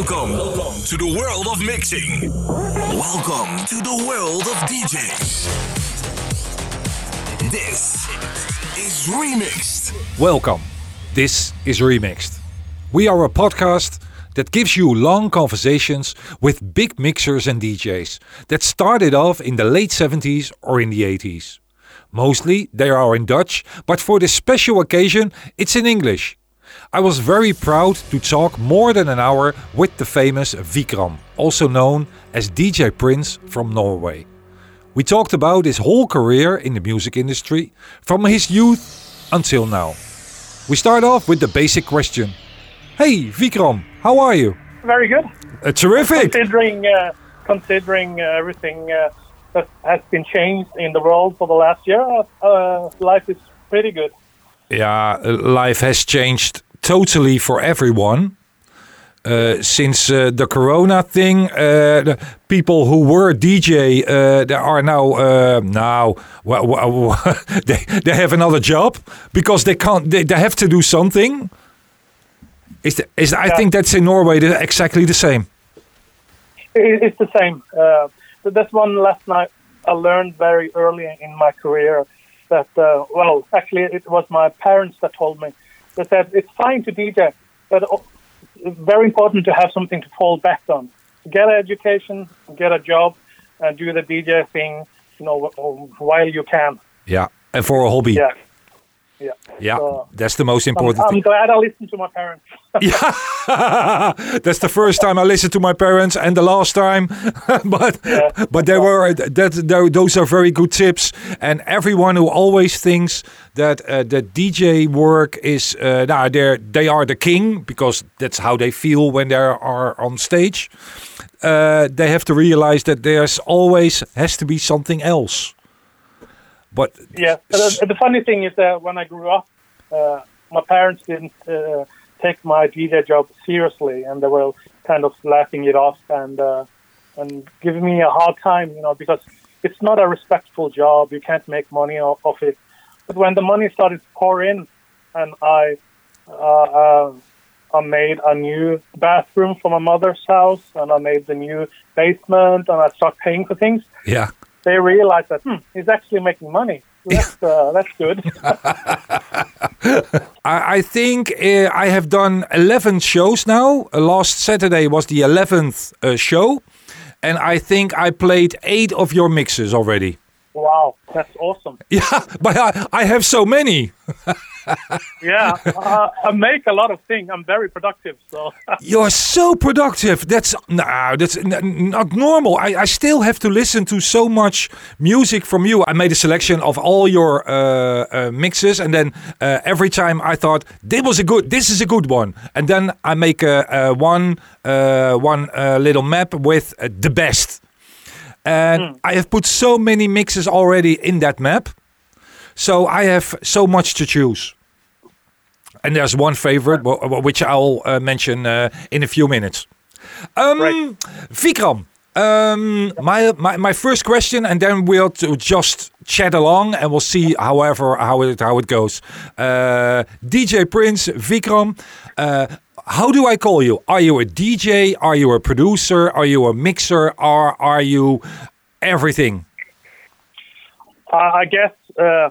Welcome to the world of mixing. Welcome to the world of DJs. This is Remixed. Welcome. This is Remixed. We are a podcast that gives you long conversations with big mixers and DJs that started off in the late 70s or in the 80s. Mostly they are in Dutch, but for this special occasion it's in English. I was very proud to talk more than an hour with the famous Vikram, also known as DJ Prince from Norway. We talked about his whole career in the music industry, from his youth until now. We start off with the basic question Hey Vikram, how are you? Very good. Uh, terrific! Considering uh, considering uh, everything uh, that has been changed in the world for the last year, uh, life is pretty good. Yeah, uh, life has changed totally for everyone. Uh, since uh, the corona thing, uh, the people who were DJ, uh, they are now uh, now well, well, they they have another job because they can't. They, they have to do something. Is the, is I think that's in Norway the, exactly the same. It, it's the same. Uh, but that's one last night I learned very early in my career. That uh, well, actually, it was my parents that told me. They said it's fine to DJ, but oh, it's very important to have something to fall back on. Get an education, get a job, and do the DJ thing. You know, while you can. Yeah, and for a hobby. Yeah. Yeah. Yeah, So- that's the most I'm, important I'm thing. glad I listened to my parents. Yeah, that's the first time I listened to my parents, and the last time. but Yeah. but they were that tho- those are very good tips. And everyone who always thinks that uh, the DJ work is uh, now they they are the king because that's how they feel when they are on stage. Uh, they have to realize that there's always has to be something else. But Yeah. The, the funny thing is that when I grew up, uh, my parents didn't uh, take my DJ job seriously, and they were kind of laughing it off and uh, and giving me a hard time, you know, because it's not a respectful job. You can't make money off of it. But when the money started to pour in, and I uh, uh, I made a new bathroom for my mother's house, and I made the new basement, and I started paying for things yeah, they realize that hmm, he's actually making money. That's uh, that's good. I, I think uh, I have done 11 shows now. Uh, last Saturday was the 11th uh, show. And I think I played eight of your mixes already. Wow, that's awesome. Yeah, but I, I have so many. Yeah, uh, I make a lot of things. I'm very productive. So You're so productive. That's no, that's n- not normal. I, I still have to listen to so much music from you. I made a selection of all your uh, uh, mixes, and then uh, every time I thought this was a good, this is a good one, and then I make a, a one uh, one uh, little map with uh, the best. And I have put so many mixes already in that map, so I have so much to choose. And there's one favorite, wh- wh- which I'll uh, mention uh, in a few minutes. Um, Right. Vikram, um, my, my my first question, and then we'll to just chat along, and we'll see, however, how it how it goes. Uh, DJ Prince, Vikram, uh, how do I call you? Are you a DJ? Are you a producer? Are you a mixer? Or are you everything? uh, I guess uh,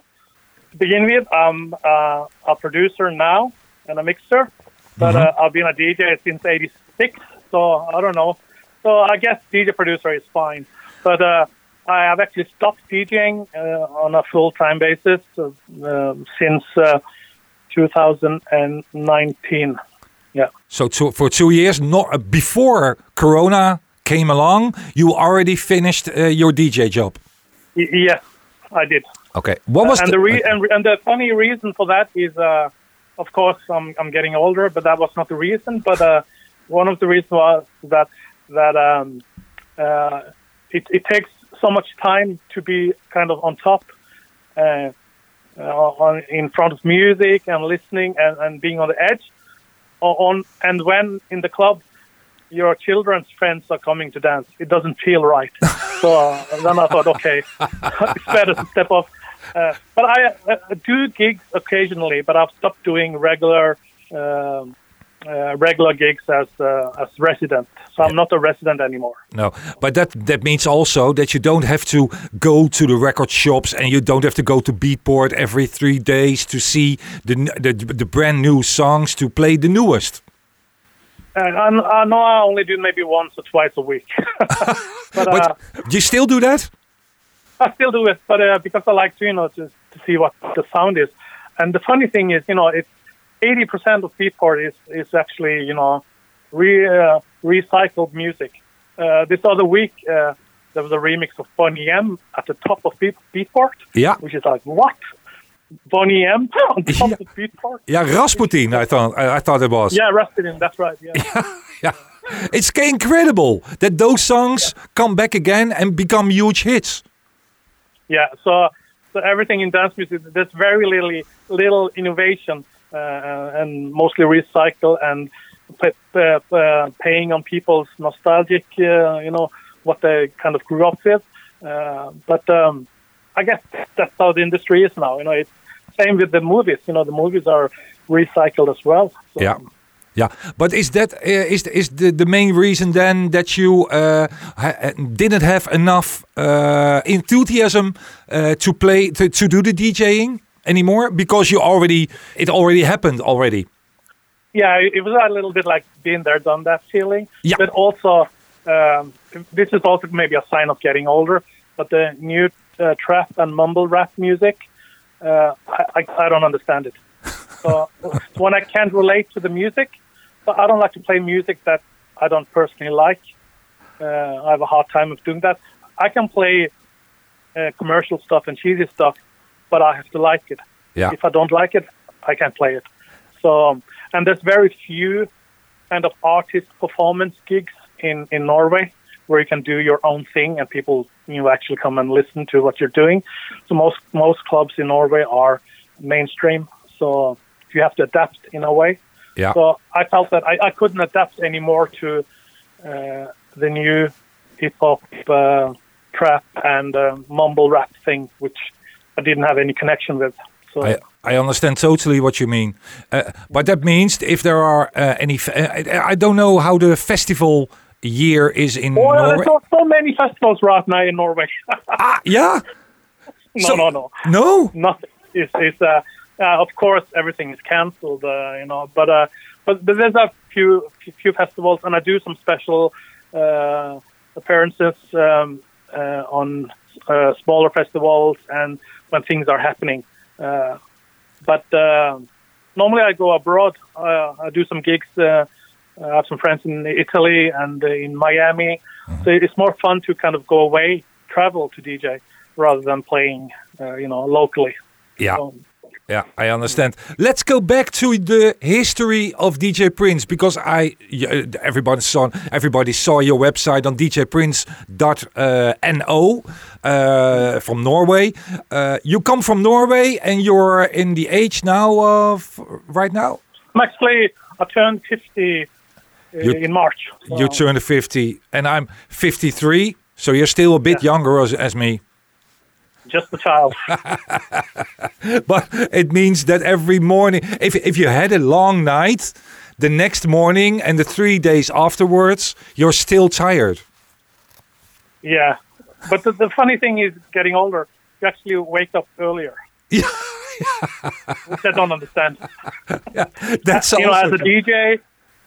to begin with, I'm uh, a producer now and a mixer, but uh, I've been a DJ since '86. So I don't know. So I guess DJ producer is fine, but uh, I have actually stopped DJing uh, on a full time basis since uh, 2019. Yeah. So two, for two years, not uh, before Corona came along, you already finished uh, your DJ job. Y- yes, I did. Okay, what was and the, the re- and, and the funny reason for that is, uh, of course, I'm I'm getting older, but that was not the reason. But uh, one of the reasons was that that um, uh, it it takes so much time to be kind of on top, uh, uh, on in front of music and listening and, and being on the edge, on and when in the club. Your children's friends are coming to dance. It doesn't feel right. so uh, then I thought, okay, it's better to step off. Uh, but I uh, do gigs occasionally, but I've stopped doing regular um, uh, regular gigs as uh, as resident. So I'm not a resident anymore. No, but that that means also that you don't have to go to the record shops and you don't have to go to Beatport every three days to see the the, the brand new songs to play the newest. And I, I know I only do maybe once or twice a week, but, uh, But you still do that? I still do it. But uh, because I like to, you know, to, to see what the sound is. And the funny thing is, you know, it's eighty percent of Beatport is is actually, you know, re, uh, recycled music. Uh, this other week, uh, there was a remix of Boney M at the top of Beat, Beatport, Yeah. which is like what? Boney M on top Yeah. of Beatport? Yeah, Rasputin. I thought I, I thought it was. Yeah, Rasputin. That's right. Yeah. Yeah. It's incredible that those songs come back again and become huge hits. Yeah, so so everything in dance music, there's very little little innovation and mostly recycle and p- uh, paying on people's nostalgic, uh, you know, what they kind of grew up with. Uh, but um, I guess that's how the industry is now. You know, it's same with the movies. You know, the movies are recycled as well. So, Yeah. Yeah, but is that uh, is is the, the main reason then that you uh, ha didn't have enough uh, enthusiasm uh, to play to, to do the DJing anymore because you already it already happened already. yeah, it was a little bit like being there, done that feeling. Yeah. But also, um, this is also maybe a sign of getting older. But the new uh, trap and mumble rap music, uh, I, I, I don't understand it. So when I can't relate to the music, but I don't like to play music that I don't personally like. Uh, I have a hard time of doing that. I can play uh, commercial stuff and cheesy stuff, but I have to like it. Yeah. If I don't like it, I can't play it. So, and there's very few kind of artist performance gigs in, in Norway where you can do your own thing and people you know, actually come and listen to what you're doing. So most most clubs in Norway are mainstream, so you have to adapt in a way. Yeah. So I felt that I, I couldn't adapt anymore to uh, the new hip hop, uh, trap, and uh, mumble rap thing, which I didn't have any connection with. So I, I understand totally what you mean, uh, but that means if there are uh, any, uh, I don't know how the festival year is in yeah, Norway. there's so, so many festivals right now in Norway. Ah, yeah, no, So- no, no, no, nothing. It's, it's uh, uh, of course everything is cancelled, uh, you know. But uh, but but there's a few few festivals, and I do some special uh, appearances um, uh, on uh, smaller festivals and when things are happening. Uh, but uh, normally I go abroad. Uh, I do some gigs. Uh, I have some friends in Italy and in Miami. So it's more fun to kind of go away, travel to DJ rather than playing, uh, you know, locally. yeah. So, Yeah, I understand. Let's go back to the history of DJ Prince because I y- everybody saw everybody saw your website on djprince.no uh, from Norway. Uh, you come from Norway and you're in the age now of right now. I'm actually, I turned 50 uh, in March. So, You turned 50 and I'm 53, so you're still a bit Yeah. younger as, as me. Just a child. But it means that every morning, if, if you had a long night, the next morning and the three days afterwards, you're still tired. yeah. But the, the funny thing is, getting older, you actually wake up earlier, Yeah, which I don't understand. that's you know, as a DJ,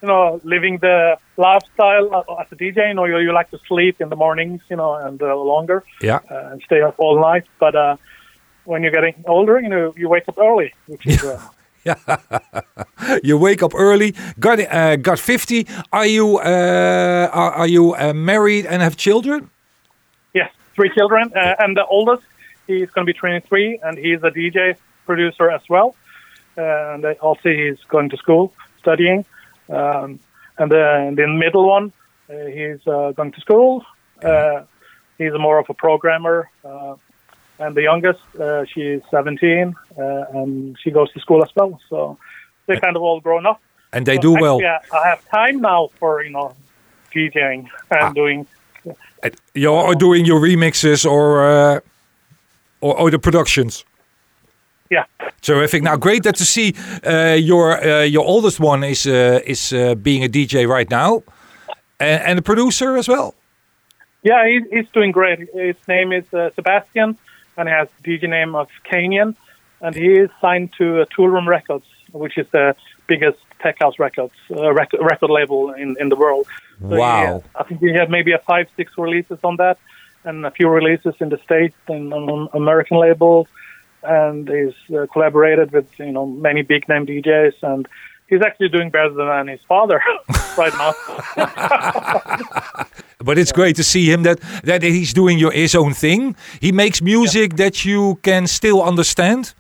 you know, living the lifestyle as a DJ, you know, you, you like to sleep in the mornings, you know, and uh, longer yeah, uh, and stay up all night. But uh, when you're getting older, you know, you wake up early, which is uh, you wake up early. Got uh, got fifty. Are you uh, are, are you uh, married and have children? Yes, three children, uh, and the oldest he's going to be 23, and he's a DJ producer as well. Uh, and also he's going to school studying. Um, and the, the middle one, uh, he's uh, going to school. Uh, he's more of a programmer. Uh, and the youngest, uh, she's 17, uh, and she goes to school as well. So they're kind of all grown up. And they So do well. actually, I I have time now for you know DJing and Ah. doing You're doing your remixes or uh, or, or the productions. Yeah. Terrific. Now, great that to see uh, your uh, your oldest one is uh, is uh, being a DJ right now, and, and a producer as well. Yeah, he, he's doing great. His name is uh, Sebastian, and he has DJ name of Canyon, and he is signed to uh, Toolroom Records, which is the biggest tech house records uh, record, record label in, in the world. So Wow. I think he had maybe a five six releases on that, and a few releases in the states and on American labels, and he's uh, collaborated with you know many big name DJs, and he's actually doing better than his father right now. But it's great to see him that that he's doing your his own thing. He makes music that you can still understand.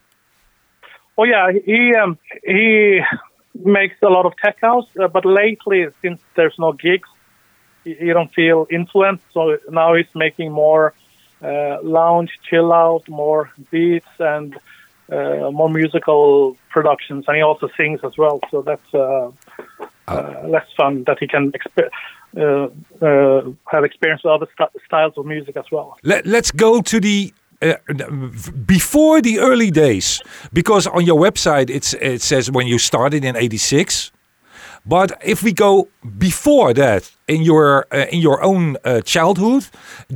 Oh yeah, he um, he makes a lot of tech house, uh, but lately since there's no gigs, you, don't feel influenced. So now he's making more lounge, chill out, more beats and uh, more musical productions, and he also sings as well. So that's uh, uh, less fun that he can exp- uh, uh, have experience with other st- styles of music as well. Let, let's go to the uh, before the early days because on your website it's it says when you started in 86 but if we go before that in your uh, in your own uh, childhood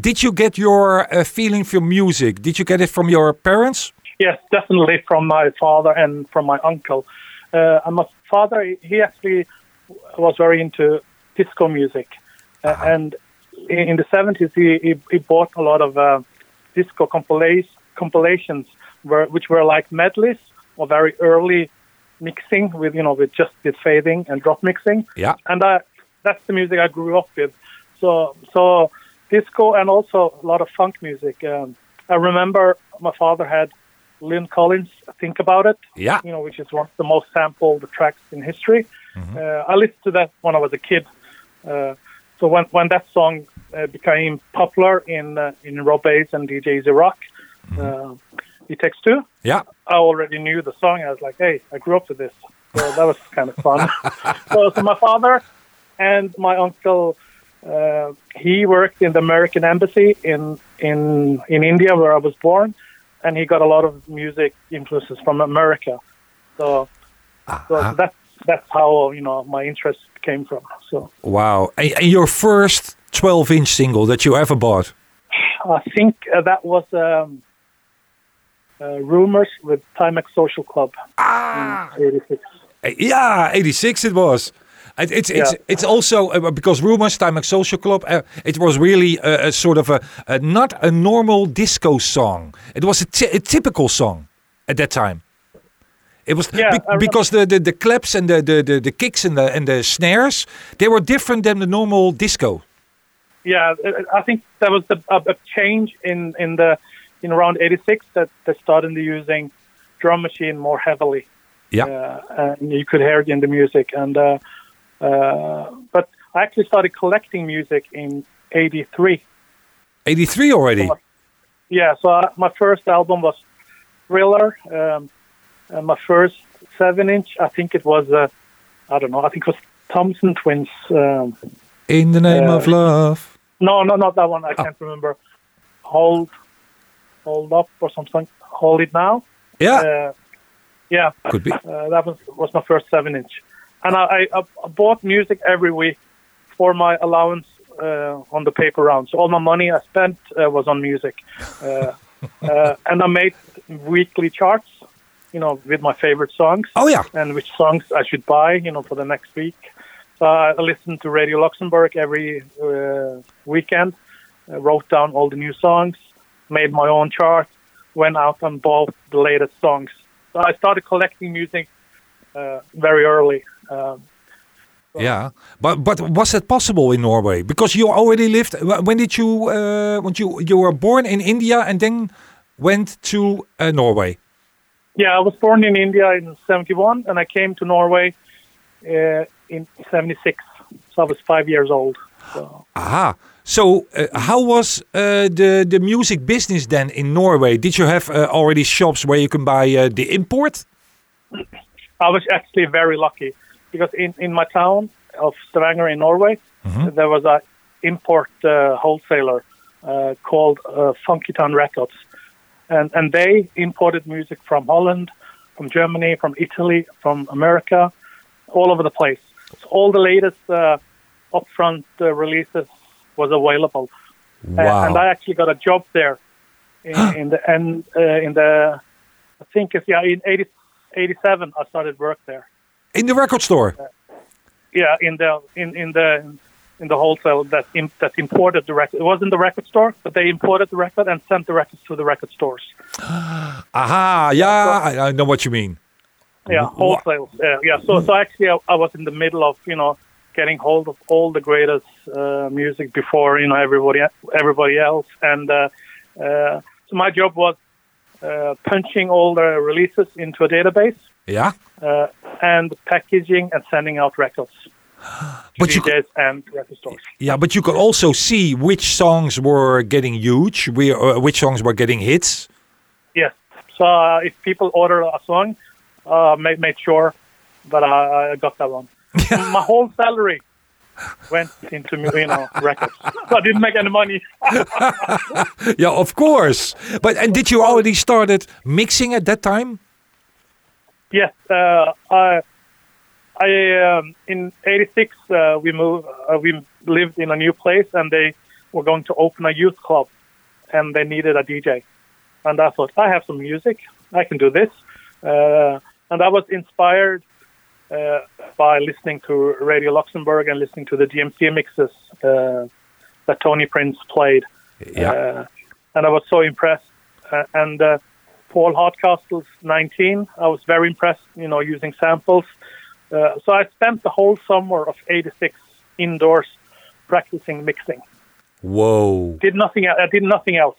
did you get your uh, feeling for music? Did you get it from your parents? Yes, definitely from my father and from my uncle. Uh, and my father, he actually was very into disco music, uh, and in, in the seventies, he, he he bought a lot of uh, disco compilation, compilations, where, which were like medleys or very early mixing with you know with just with fading and drop mixing yeah and I, that's the music I grew up with. So so disco and also a lot of funk music. Um, I remember my father had Lyn Collins "Think About It," yeah you know, which is one of the most sampled tracks in history. Uh, I listened to that when I was a kid. Uh, so when when that song uh, became popular in uh, in Rob Base and DJ E-Z Rock, It Takes Two. yeah I already knew the song. I was like, hey, I grew up with this. So that was kind of fun. so, so my father and my uncle, uh, he worked in the American embassy in, in, in India where I was born. And he got a lot of music influences from America. So, so that's, that's how, you know, my interest came from. So wow and, and your first 12 inch single that you ever bought I think uh, that was um, uh, Rumors with Timex Social Club ah 86. Uh, Yeah, 86 it was. It, it's it's Yeah. it's also uh, because Rumors Timex Social Club. Uh, it was really a, a sort of a, a not a normal disco song. It was a, typical song at that time. It was Yeah, be- because the, the, the claps and the, the, the, the kicks and the and the snares they were different than the normal disco. yeah, I- I think that was the, a, a change in in the in around '86 that they started using drum machine more heavily. Yeah. uh, and you could hear it in the music. And uh, uh, but I actually started collecting music in '83. 83 already. Yeah, so I, my first album was Thriller. Um, and my first seven-inch, I think it was, uh, I don't know, I think it was Thompson Twins. Um, In the name Uh, of love. No, no, not that one. I can't remember. Hold, hold up or something. Hold it now. Yeah, Uh, yeah, could be. uh, that was was my first seven inch, and I, I, I bought music every week for my allowance uh, on the paper round. So all my money I spent uh, was on music, uh, uh, and I made weekly charts. You know, with my favorite songs Oh yeah. and which songs I should buy, you know, for the next week. So I listened to Radio Luxembourg every uh, weekend, uh, wrote down all the new songs, made my own chart, went out and bought the latest songs. So I started collecting music uh, very early. Um, Yeah, but but was that possible in Norway? Because you already lived. When did you? Uh, when you you were born in India and then went to uh, Norway. yeah, I was born in India in 71 and I came to Norway uh, in 76. So I was five years old. So. Aha. So uh, how was uh, the the music business then in Norway? Did you have uh, already shops where you can buy uh, the import? I was actually very lucky because in, in my town of Stavanger in Norway, there was a import uh, wholesaler uh, called uh, Funky Town Records, and and they imported music from Holland, from Germany, from Italy, from America, all over the place. So all the latest uh, upfront uh, releases was available, Uh, and I actually got a job there in, in the and uh, in the I think it's yeah in 80, 87 I started work there. In the record store. Yeah, in the in in the in the wholesale that im- that imported the record. It wasn't the record store, but they imported the record and sent the records to the record stores. Aha, yeah, I, I know what you mean. Yeah, wholesale. Yeah, yeah. So so actually, I, I was in the middle of you know getting hold of all the greatest uh, music before you know everybody everybody else, and uh, uh, so my job was uh, punching all the releases into a database. Yeah, Uh, and packaging and sending out records But you DJs and record stores. yeah, but you could also see which songs were getting huge, we, uh, which songs were getting hits. Yes. So uh, if people order a song, uh, make make sure that I, I got that one. My whole salary went into you know records. So I didn't make any money. Yeah, of course. But and did you already started mixing at that time? yes. Uh, I I um, in '86 uh, we moved. Uh, we lived in a new place, and they were going to open a youth club, and they needed a DJ. And I thought, I have some music, I can do this. Uh, and I was inspired uh, by listening to Radio Luxembourg and listening to the DMC mixes uh, that Tony Prince played. Yeah. Uh, and I was so impressed. Uh, and uh, Paul Hardcastle's 19, I was very impressed, you know, using samples. Uh, so I spent the whole summer of 86 indoors practicing mixing. Whoa. Did nothing. I did nothing else.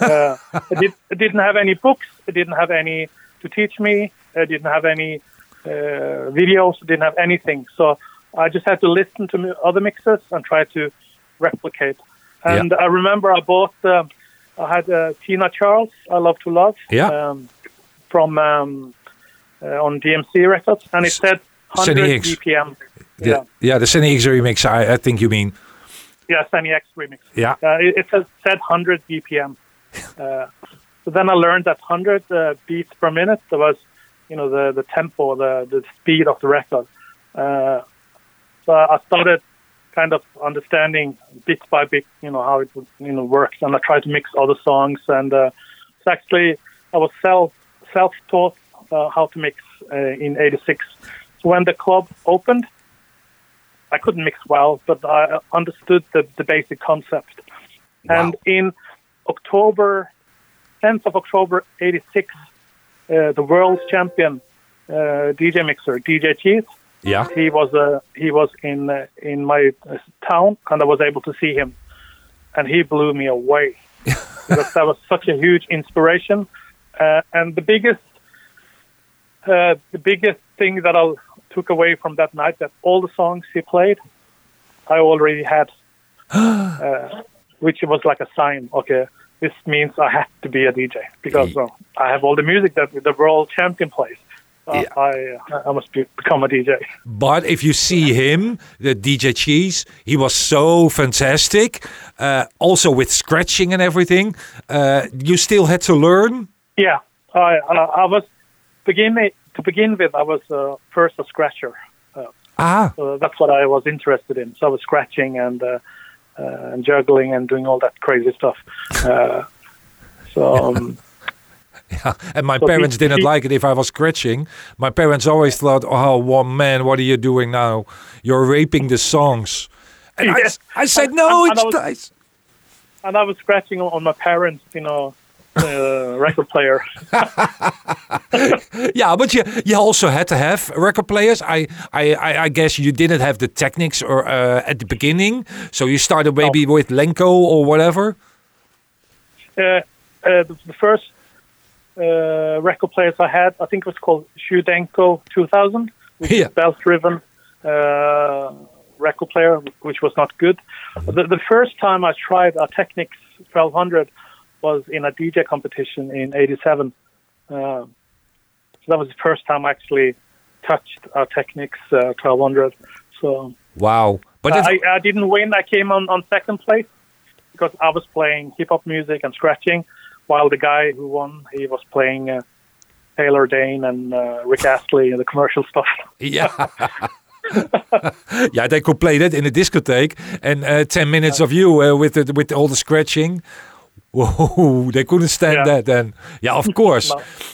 Uh, I, did, I didn't have any books. I didn't have any to teach me. I didn't have any videos. Didn't have anything. So I just had to listen to other mixes and try to replicate. And I remember I bought. Um, I had uh, Tina Charles. I love to love. Yeah. Um, from um, uh, on DMC records, and it said 100 BPM. The, Yeah. yeah, the Sanny X remix, I, I think you mean. Yeah, Sanny X remix. Yeah. Uh, it, it says, said 100 BPM. Uh, so then I learned that 100 uh, beats per minute that was, you know, the, the tempo, the, the speed of the record. Uh, so I started kind of understanding bit by bit, you know, how it you know, works. And I tried to mix other songs. And uh, it's actually, I was self, self-taught uh, how to mix uh, in 86. So when the club opened, I couldn't mix well, but I understood the, the basic concept. And in October, 10th of October 86, uh, the world champion uh, DJ mixer, DJ Cheese, Yeah. he was uh, he was in uh, in my uh, town, and I was able to see him, and he blew me away because that was such a huge inspiration. Uh, and the biggest uh, the biggest thing that I took away from that night that all the songs he played, I already had, uh, which was like a sign. Okay, this means I have to be a DJ because well, I have all the music that the world champion plays. Uh, Yeah. I I must be, become a DJ. But if you see him, the DJ Cheese, he was so fantastic. Uh, also with scratching and everything. Uh, you still had to learn. Yeah, I I, I was begin to begin with. I was uh, first a scratcher. Uh, Ah, so that's what I was interested in. So I was scratching and uh, uh, and juggling and doing all that crazy stuff. Uh, so um, and my So he- parents didn't he- like it if I was scratching. My parents always thought, "Oh, one man, what are you doing now? You're raping the songs." And I, Yes. I said, "No, and- it's and I was- nice." and I was scratching on my parents, you know, uh, record player. Yeah, but you you also had to have record players. I I I, I guess you didn't have the techniques or uh, at the beginning, so you started maybe with Lenco or whatever. Uh, uh, the, the first uh, record players I had, I think it was called Shudenko 2000, which Yeah. is belt-driven uh, record player, which was not good. The, the first time I tried a Technics 1200 was in a DJ competition in '87. Uh, so that was the first time I actually touched a Technics uh, 1200. So Wow, but I, I didn't win. I came on, on second place because I was playing hip hop music and scratching. while the guy who won, he was playing uh, Taylor Dayne and uh, Rick Astley and the commercial stuff. Yeah. yeah, they could play that in a discotheque, and uh, ten minutes of you uh, with the, with all the scratching. Whoa, they couldn't stand Yeah. that then. Yeah, of course.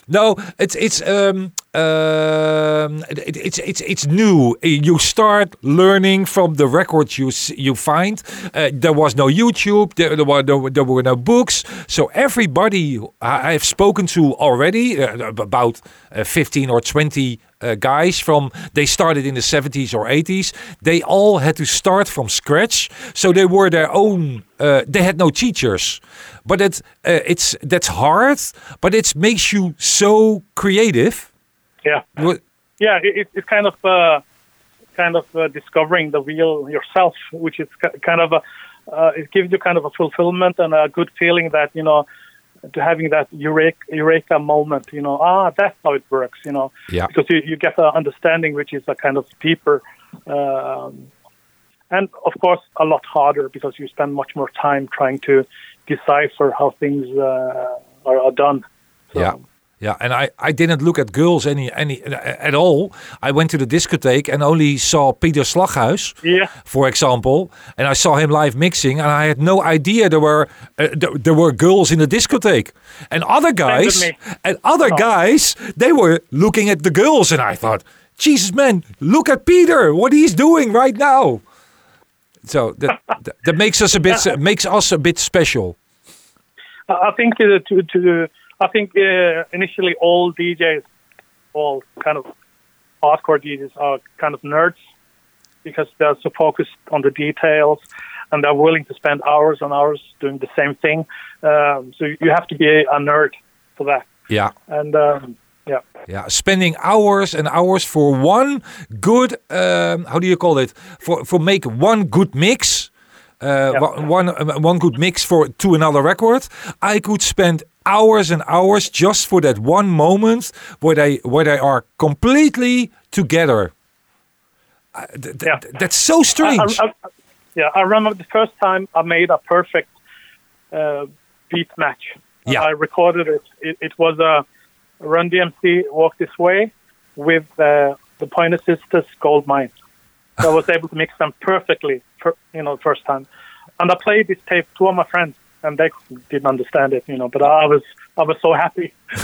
No. no, it's it's um it, it's it's it's new. You start learning from the records you you find. Uh, there was no YouTube. There, there were no, there were no books. So everybody I- I've spoken to already uh, about uh, fifteen or twenty uh, guys from they started in the 70s or 80s they all had to start from scratch so they were their own uh, they had no teachers but it, uh, it's that's hard but it makes you so creative Yeah. What- yeah, it, it- it's kind of uh, kind of uh, discovering the wheel yourself, which is kind of a uh, it gives you kind of a fulfillment and a good feeling that you know to having that eureka, eureka moment. You know, ah, that's how it works. You know, Yeah. because you, you get an understanding which is a kind of deeper. Um, and of course, a lot harder because you spend much more time trying to decipher how things uh, are, are done. So, Yeah. Yeah, and I, I didn't look at girls any any at all. I went to the discotheque and only saw Peter Slaghuis, Yeah. for example, and I saw him live mixing, and I had no idea there were uh, there, there were girls in the discotheque, and other guys and other Oh. guys they were looking at the girls, and I thought, Jesus man, look at Peter, what he's doing right now. So that that, that makes us a bit makes us a bit special. I think uh, to to I think uh, initially all DJs, all kind of hardcore DJs are kind of nerds because they're so focused on the details and they're willing to spend hours and hours doing the same thing. Um, so you have to be a, nerd for that. Yeah. And um, yeah, Yeah, spending hours and hours for one good, um, how do you call it? For for make one good mix, uh, one one one good mix for to another record. I could spend hours and hours just for that one moment where they where they are completely together. Uh, th- th- Yeah. That's so I, strange. I, I, yeah. I remember the first time I made a perfect uh, beat match. Yeah. I recorded it. It, it was a Run DMC Walk This Way with uh, the Pointer Sisters Gold Mine. So I was able to mix them perfectly, per, you know, the first time. And I played this tape to all my friends, and they didn't understand it, you know. But I was, I was so happy.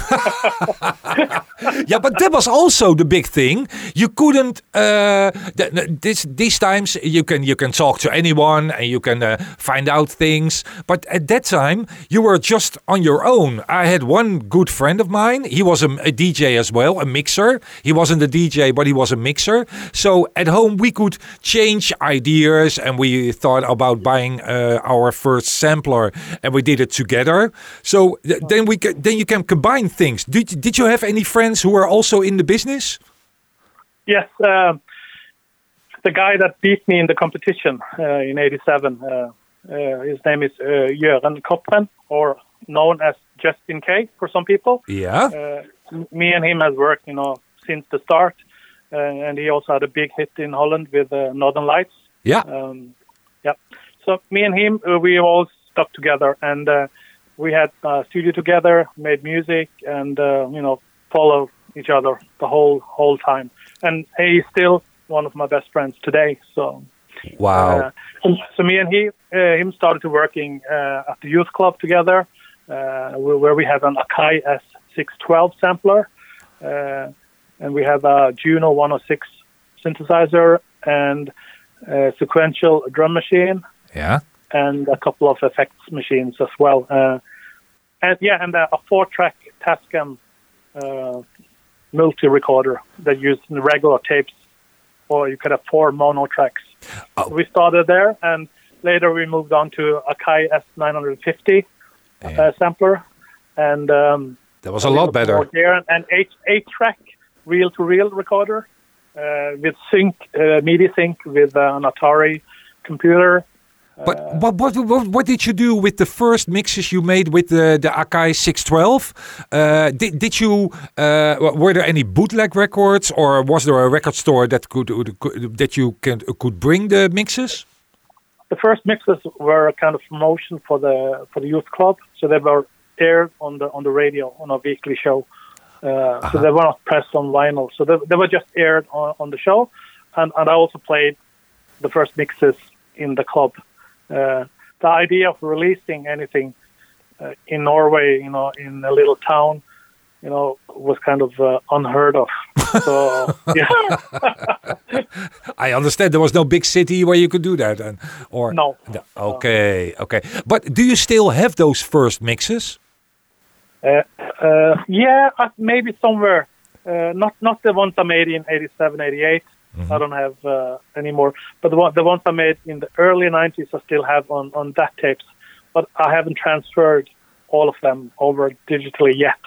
yeah, but that was also the big thing. You couldn't. Uh, th- th- this these times you can you can talk to anyone and you can uh, find out things. But at that time you were just on your own. I had one good friend of mine. He was a, a DJ as well, a mixer. He wasn't a DJ, but he was a mixer. So at home we could change ideas, and we thought about buying uh, our first sampler, and we did it together. So th- then we then you can combine things. Did you- did you have any friends who were also in the business? Yes, um the guy that beat me in the competition uh, in '87. Uh, uh, his name is uh, Jørgen Koppen, or known as Justin K for some people. Yeah. Uh, me and him has worked, you know, since the start, uh, and he also had a big hit in Holland with uh, Northern Lights. Yeah. Um, yeah. So me and him, we all stuck together, and uh, we had a studio together, made music, and uh, you know, follow each other the whole whole time. And he's still one of my best friends today. So, Wow. uh, so, so me and he, uh, him started to working uh, at the youth club together, uh, where where we have an Akai S612 sampler, uh, and we have a Juno 106 synthesizer and a sequential drum machine yeah. And a couple of effects machines as well. Uh, and yeah, and a, a four-track Tascam uh, multi-recorder that used in regular tapes, or you could have four mono tracks. Oh. We started there, and later we moved on to Akai S950 uh, sampler, and um, That was a lot better. There and eight eight-track reel-to-reel recorder uh, with sync, uh, MIDI sync with uh, an Atari computer. But what, what what what did you do with the first mixes you made with the the Akai 612? Uh, did did you uh, were there any bootleg records or was there a record store that could, could that you can could bring the mixes? the first mixes were a kind of promotion for the for the youth club. So they were aired on the on the radio on a weekly show. Uh, So they were not pressed on vinyl. So they, they were just aired on, on the show, and and I also played the first mixes in the club. Uh, the idea of releasing anything uh, in Norway, you know, in a little town, you know, was kind of uh, unheard of. So yeah, I understand there was no big city where you could do that, and or No. Okay, okay. But do you still have those first mixes? uh, uh, yeah, uh, maybe somewhere. Uh, not not the ones I made in 87, 88. I don't have uh, anymore. But the, one, the ones I made in the early 90s, I still have on, on that tapes. But I haven't transferred all of them over digitally yet.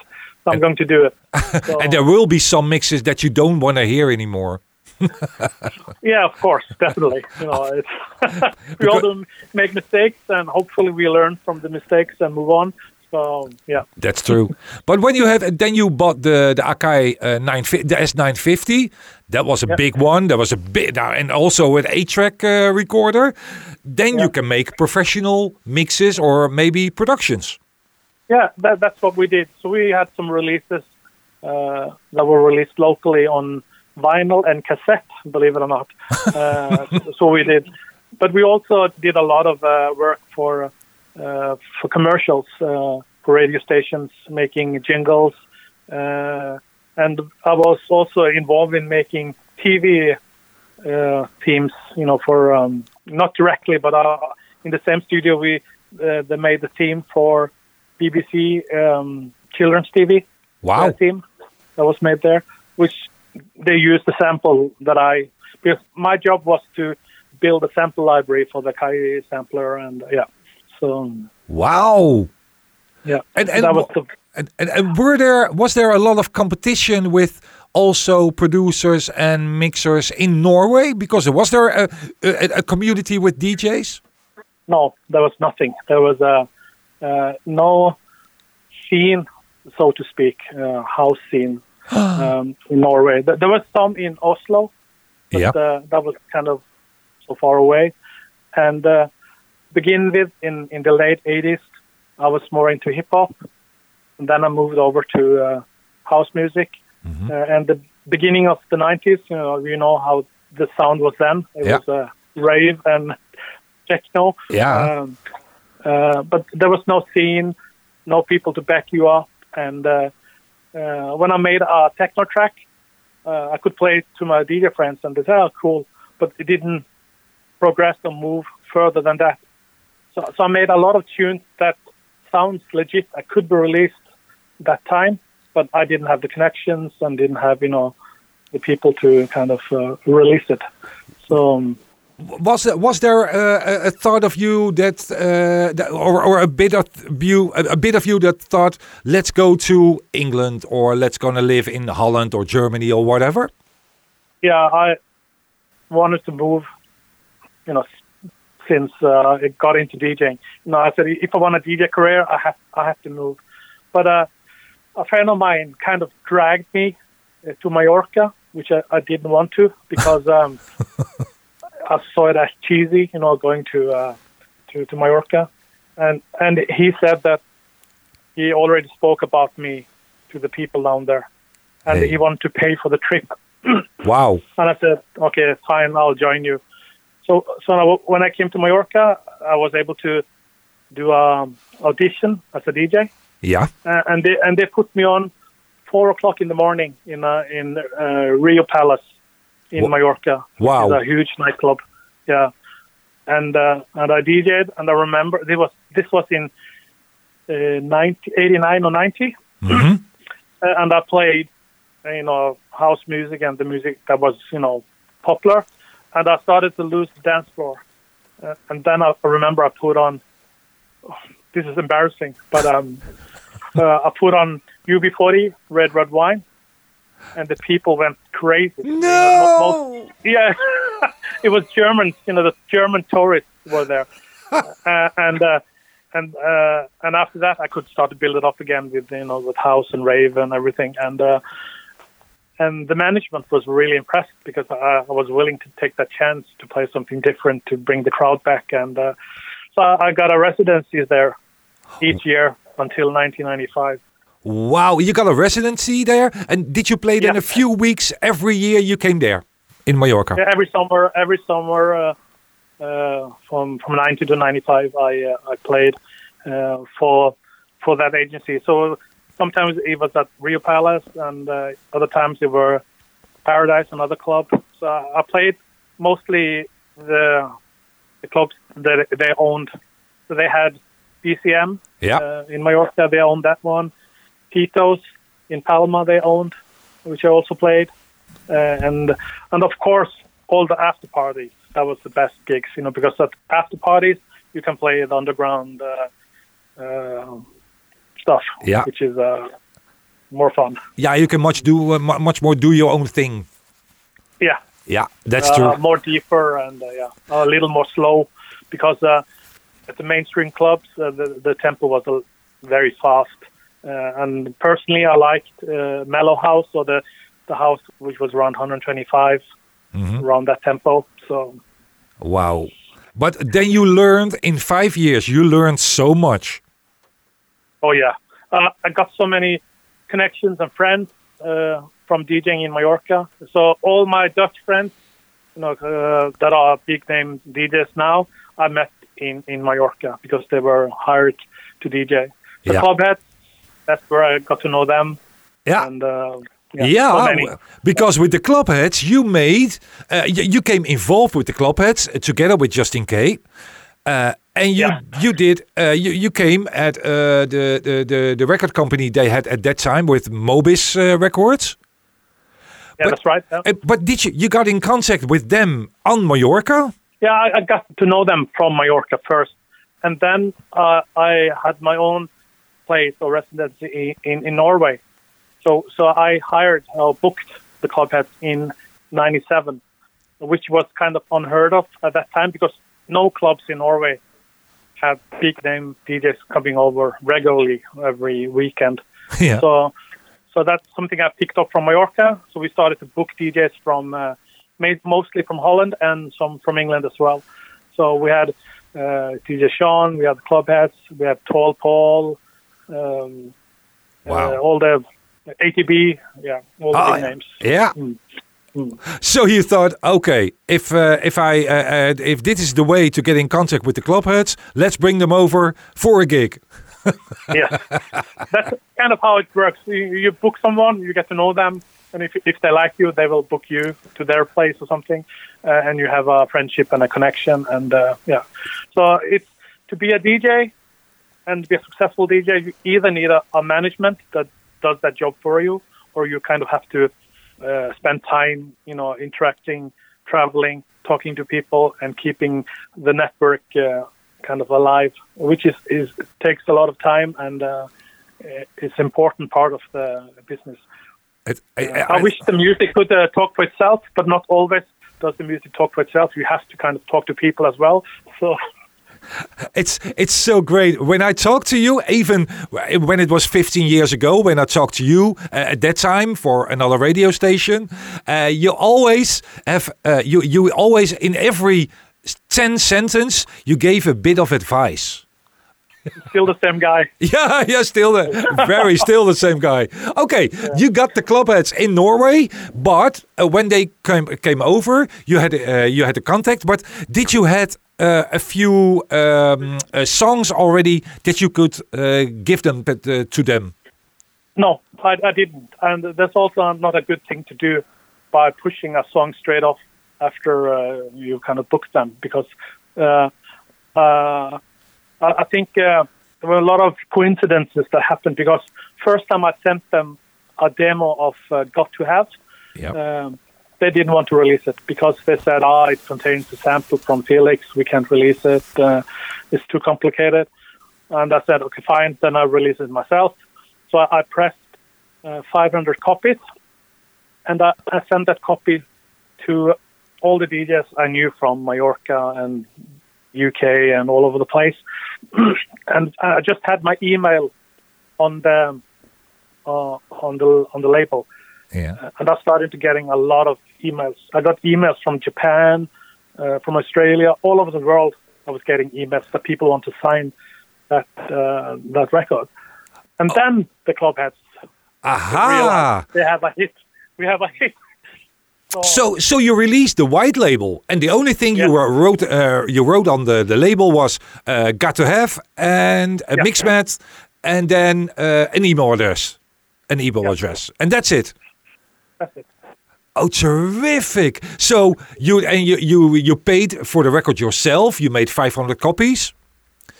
So I'm going to do it. So, And there will be some mixes that you don't want to hear anymore. yeah, of course, definitely. You know, it's we all do make mistakes, and hopefully we learn from the mistakes and move on. So yeah, That's true. but when you have, then you bought the the Akai uh, 950, the S950. That was a Yep. big one. That was a big, uh, and also with A-track uh, recorder. Then you can make professional mixes or maybe productions. yeah, that, that's what we did. So we had some releases uh, that were released locally on vinyl and cassette, believe it or not. Uh, so we did, but we also did a lot of uh, work for uh, for commercials uh, for radio stations, making jingles, uh, and I was also involved in making TV uh, themes. You know, for um, not directly, but uh, in the same studio, we uh, they made the theme for BBC um, children's TV Wow. uh, theme that was made there, which they used the sample that I because my job was to build a sample library for the Kai sampler and yeah, so Wow. yeah, And, and, that was the and, and, and were there was there a lot of competition with also producers and mixers in Norway? Because was there a, a, a community with DJs? no, there was nothing. There was a uh, no scene, so to speak, uh, house scene um, in Norway. There was some in Oslo, but Yeah. uh, that was kind of so far away. And uh, begin with in in the late '80s, I was more into hip hop, and then I moved over to uh, house music. Uh, and the beginning of the '90s, you know, you know how the sound was then. It Yeah. was uh, rave and techno. Yeah. Um, uh, but there was no scene, no people to back you up. And uh, uh, when I made a techno track, uh, I could play it to my DJ friends, and they said, "Oh, cool," but it didn't progress or move further than that. So, so I made a lot of tunes that sounds legit. I could be released that time, but I didn't have the connections and didn't have, you know, the people to kind of uh, release it. So. Um, was there, was there uh, a, a thought of you that, uh, that or, or a bit of you a, bit of you that thought let's go to England or let's gonna live in Holland or Germany or whatever? yeah, I wanted to move, you know, since uh, it got into DJing. You know, I said if I want a DJ career, I have I have to move. But uh, a friend of mine kind of dragged me uh, to Mallorca, which I, I didn't want to because um, I saw it as cheesy, you know, going to uh, to to Mallorca, and and he said that he already spoke about me to the people down there, and Hey. he wanted to pay for the trip. Wow. And I said, okay, fine, I'll join you. So, so when I came to Mallorca, I was able to do um, audition as a DJ, Yeah. uh, and they and they put me on four o'clock in the morning in uh, in uh, Riu Palace in Wha- Mallorca. Wow. is a huge nightclub. Yeah, and uh, and I DJed, and I remember this was this was in uh, 90, 89 or ninety hmm uh, and I played, you know, house music and the music that was, you know, popular, and I started to lose the dance floor, uh, and then I remember I put on. this is embarrassing, but um, uh, I put on UB40 Red Red Wine, and the people went crazy. No. Yeah, it was Germans. You know, the German tourists were there, uh, and uh, and uh, and after that, I could start to build it up again with you know with house and rave and everything. And uh, and the management was really impressed because I, I was willing to take that chance to play something different to bring the crowd back. And uh, so I got a residency there each year until 1995. Wow, you got a residency there, and did you play then Yeah. a few weeks every year? You came there in Mallorca. Yeah, every summer, every summer uh, uh, from from 90 to 95, I uh, I played uh, for for that agency. So sometimes it was at Riu Palace, and uh, other times it were Paradise, another club. So I played mostly the the clubs that they owned. So they had BCM Yeah. uh, in Mallorca. They owned that one. Tito's in Palma they owned, which I also played, uh, and and of course all the after parties. That was the best gigs, you know, because at after parties you can play the underground uh, uh, stuff, Yeah. which is uh, more fun. Yeah, you can much do uh, much more do your own thing. Yeah, Yeah, that's uh, true. more deeper and uh, yeah, a little more slow because uh, at the mainstream clubs uh, the the tempo was uh, very fast. Uh, and personally, I liked uh, mellow house or the the house which was around 125, Mm-hmm. around that tempo. So Wow. But then you learned in five years, you learned so much. Oh yeah, uh, I got so many connections and friends uh, from DJing in Mallorca. So all my Dutch friends, you know, uh, that are big name DJs now, I met in in Mallorca because they were hired to DJ. The Yeah. Klubbheads, that's where I got to know them. Yeah. And uh, yeah, Yeah, so because with the Klubbheads you made, uh, you, you came involved with the Klubbheads uh, together with Justin K. Uh, and you Yeah. you did uh, you you came at uh, the, the the the record company they had at that time with Mo'Bizz uh, Records. yeah, but- that's right. yeah. Uh, but did you you got in contact with them on Mallorca? Yeah, I, I got to know them from Mallorca first, and then uh, I had my own place or residency in, in Norway. So so I hired or booked the Klubbheads in '97, which was kind of unheard of at that time because no clubs in Norway had big name DJs coming over regularly every weekend. yeah. So, so that's something I picked up from Mallorca. So we started to book DJs from, uh, made mostly from Holland and some from England as well. So we had uh, DJ Sean, we had Klubbheads, we had Tall Paul, um, Wow. uh, all the ATB, yeah, all the Oh, big names. Yeah. Mm. So you thought, okay, if uh, if I uh, uh, if this is the way to get in contact with the Klubbheads, let's bring them over for a gig. yes, that's kind of how it works. You, you book someone, you get to know them, and if if they like you, they will book you to their place or something, uh, and you have a friendship and a connection. And uh, yeah, so it's to be a DJ and be a successful DJ. You either need a, a management that does that job for you, or you kind of have to uh, spend time, you know, interacting, traveling, talking to people, and keeping the network uh, kind of alive, which is, is takes a lot of time and uh, it's important part of the business. It, I, I, wish the music could uh, talk for itself, but not always does the music talk for itself. You have to kind of talk to people as well. So It's it's so great when I talk to you. Even when it was 15 years ago, when I talked to you uh, at that time for another radio station, uh, you always have uh, you you always in every 10 sentence you gave a bit of advice. still the same guy. Yeah, yeah, still the very still the same guy. Okay, you got the Klubbheads in Norway, but uh, when they came came over, you had uh, you had the contact. But did you had a few um, uh, songs already that you could uh, give them uh, to them? No, I, I didn't, and that's also not a good thing to do by pushing a song straight off after uh, you kind of book them because uh, uh, I think uh, there were a lot of coincidences that happened because first time I sent them a demo of uh, Got to Have, Yeah. um, they didn't want to release it because they said, ah, it contains a sample from Felix, we can't release it, uh, it's too complicated. And I said, okay, fine, then I release it myself. So I, I pressed uh, 500 copies and I, I sent that copy to all the DJs I knew from Mallorca and UK and all over the place. and I just had my email on the uh, on the on the label, Yeah. and I started to getting a lot of emails. I got emails from Japan, uh, from Australia, all over the world. I was getting emails that people want to sign that uh, that record, and then the Klubbheads Aha! they have a hit. We have a hit. So, so you released the white label, and the only thing you Yes. wrote uh, you wrote on the, the label was uh, "got to have" and a Yeah. mix mat, and then uh, an email address, an email address, and that's it. Oh, terrific! So you and you you you paid for the record yourself. You made 500 copies.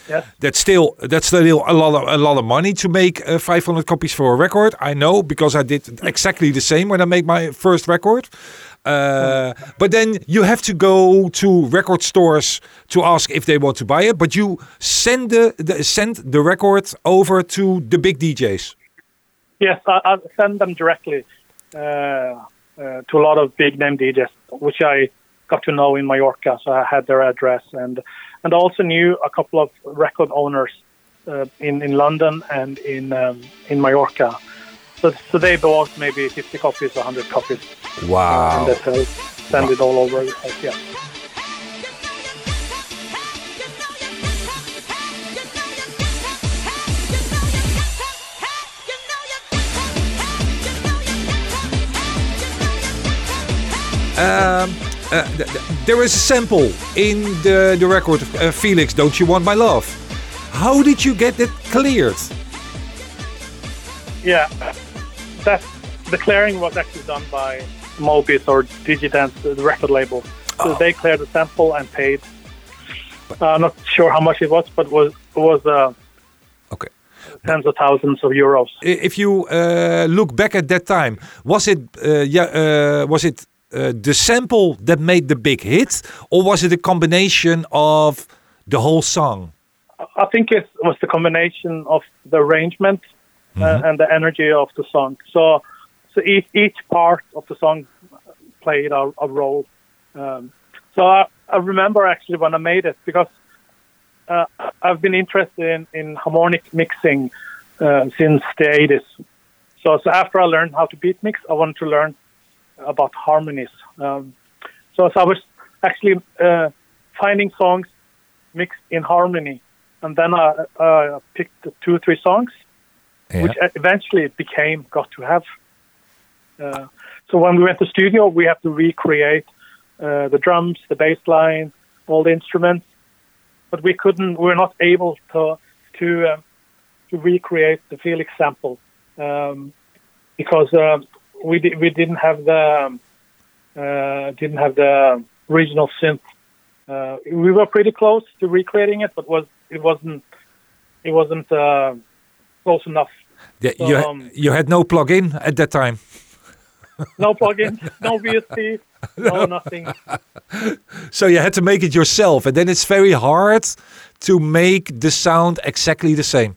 Yes. That's still that's still a lot of a lot of money to make uh, 500 copies for a record. I know because I did exactly the same when I made my first record. Uh, but then you have to go to record stores to ask if they want to buy it. But you send the, the send the record over to the big DJs. Yes, I, I send them directly to a lot of big name DJs, which I got to know in Mallorca. So I had their address and and also knew a couple of record owners uh, in in London and in um, in Mallorca. So so they bought maybe 50 copies, 100 copies, Wow. and Wow! they sell, send it all over. Yeah. Um, uh, th- th- there is a sample in the the record. Uh, Felix, don't you want my love? How did you get it cleared? Yeah, that the clearing was actually done by Mo'Bizz or Digidance, the record label. So they cleared the sample and paid. Uh, I'm not sure how much it was, but it was it was uh, Okay. tens of thousands of euros. If you uh, look back at that time, was it uh, yeah uh, was it uh, the sample that made the big hit, or was it a combination of the whole song? I think it was the combination of the arrangement uh, and the energy of the song. So, so each, each part of the song played a, a role. Um, so I, I remember actually when I made it because uh, I've been interested in, in harmonic mixing uh, since the 80s. So, so after I learned how to beat mix, I wanted to learn about harmonies. Um, so, so I was actually uh, finding songs mixed in harmony, and then I uh, picked two or three songs, Yeah. which eventually became "Got to Have." Uh, so when we went to studio, we have to recreate uh, the drums, the bass line, all the instruments, but we couldn't. We were not able to to um, to recreate the Felix sample um, because um, we di- we didn't have the um, uh, didn't have the original synth. Uh, we were pretty close to recreating it, but was it wasn't it wasn't uh, close enough. Yeah, you, ha- Um, you had no plug-in at that time. No plugin, no VST, no nothing. So you had to make it yourself, and then it's very hard to make the sound exactly the same.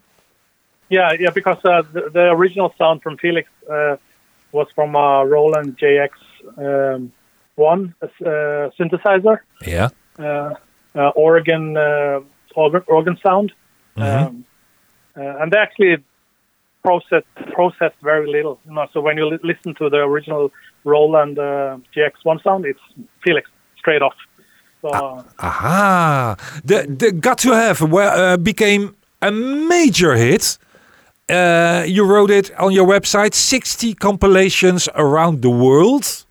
Yeah, yeah, because uh, the, the original sound from Felix uh, was from a Roland JX um, one uh, synthesizer, Yeah. uh, uh, organ uh, organ, organ sound, um, uh, and they actually processed processed very little. You know, so when you li- listen to the original Roland uh, JX one sound, it's Felix straight off. So uh, Aha! The the got to have uh, became a major hit. Uh, you wrote it on your website. Sixty compilations around the world.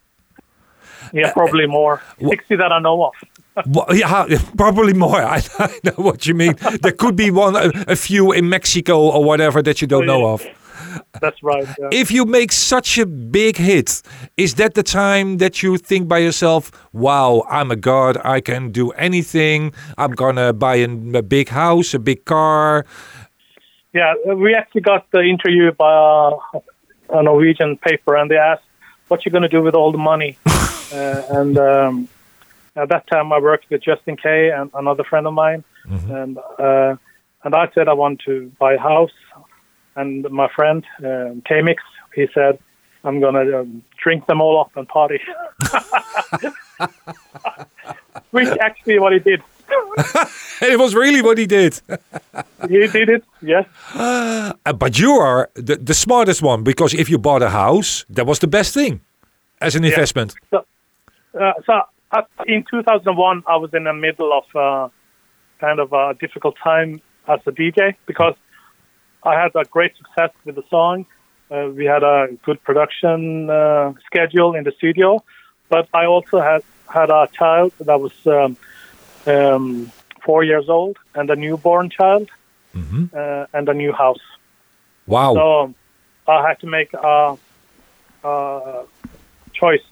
yeah, probably more sixty that I know of. Well, yeah, probably more. I, I know what you mean. There could be one, a, a few in Mexico or whatever that you don't know of. That's right. Yeah. If you make such a big hit, is that the time that you think by yourself, "Wow, I'm a god. I can do anything. I'm gonna buy a, a big house, a big car." Yeah, we actually got the interview by a, a Norwegian paper, and they asked, "What you going to do with all the money?" uh, and um, at that time, I worked with Justin Kay and another friend of mine, and uh, and I said I want to buy a house, and my friend um, K-Mix, he said, "I'm going to um, drink them all up and party," which actually what he did. it was really what he did. He did it, yes. Uh, but you are the, the smartest one because if you bought a house, that was the best thing as an investment. So, uh, so uh, in 2001, I was in the middle of uh, kind of a difficult time as a DJ because I had a great success with the song. Uh, we had a good production uh, schedule in the studio, but I also had had a child that was um, um, four years old and a newborn child hmm uh, and a new house. Wow. So I had to make a, a choice: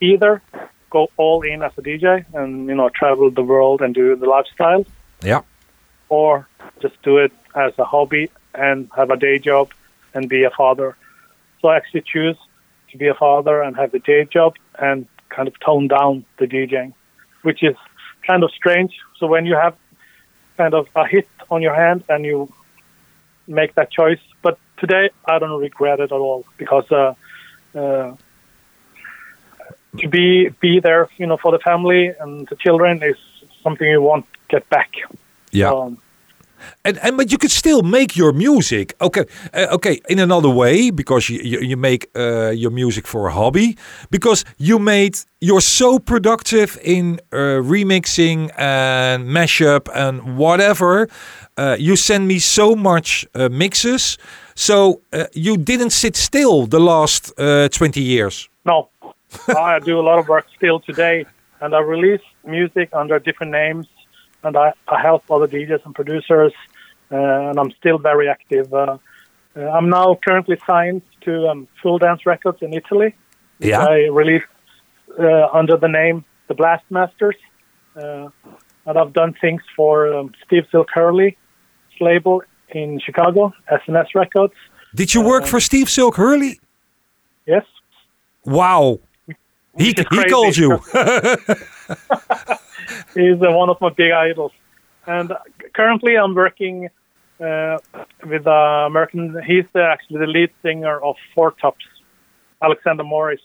either go all in as a DJ and you know travel the world and do the lifestyle, yeah. or just do it as a hobby and have a day job and be a father. So I actually choose to be a father and have the day job and kind of tone down the DJing, which is kind of strange. So when you have kind of a hit on your hand and you make that choice, but today I don't regret it at all because uh, uh, to be be there, you know, for the family and the children is something you won't get back. Yeah. Um, And, and but you could still make your music. Okay, uh, okay, in another way because you you, you make uh, your music for a hobby. Because you made you're so productive in uh, remixing and mashup and whatever. Uh, you send me so much mixes. So you didn't sit still the last uh, 20 years. No, I do a lot of work still today, and I release music under different names, and I, I help other DJs and producers, uh, and I'm still very active. Uh, uh, I'm now currently signed to um, Full Dance Records in Italy. Yeah. I release uh, under the name The Blast Masters, uh, and I've done things for um, Steve Silk Hurley's label in Chicago, SNS Records. Did you work for Steve Silk Hurley? Yes, Wow. He, Which he crazy. called you. He's uh, one of my big idols. And currently, I'm working uh, with uh, American. He's uh, actually the lead singer of Four Tops, Alexander Morris.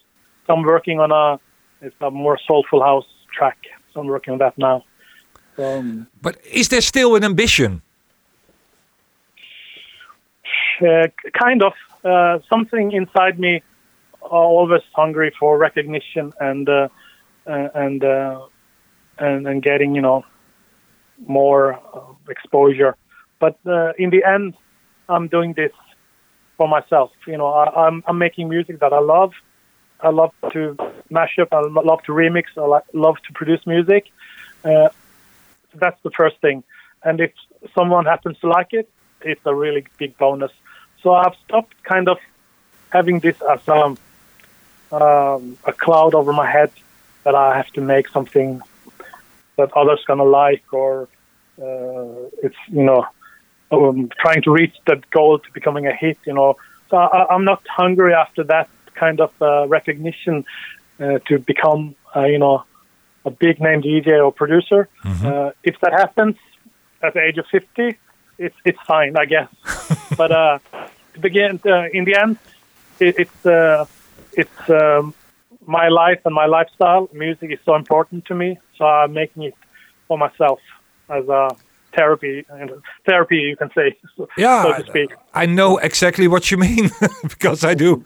So I'm working on a it's a more soulful house track. So I'm working on that now. Um, but is there still an ambition? uh, kind of uh, something inside me always hungry for recognition and uh, uh, and, uh, and and getting you know more uh, exposure. But uh, in the end, I'm doing this for myself. You know, I, I'm I'm making music that I love. I love to mash up. I love to remix. I lo- love to produce music. Uh, that's the first thing. And if someone happens to like it, it's a really big bonus. So I've stopped kind of having this as um, um, a cloud over my head that I have to make something that others gonna like, or uh, it's you know um, trying to reach that goal to becoming a hit. You know, so I, I'm not hungry after that kind of uh, recognition uh, to become uh, you know a big name DJ or producer. Uh, if that happens at the age of 50, it's it's fine, I guess. but uh, to begin, uh, in the end, it, it's uh, it's um, my life and my lifestyle. Music is so important to me, so I'm making it for myself as a therapy. Therapy, you can say, so, Yeah, so to speak. I know exactly what you mean because I do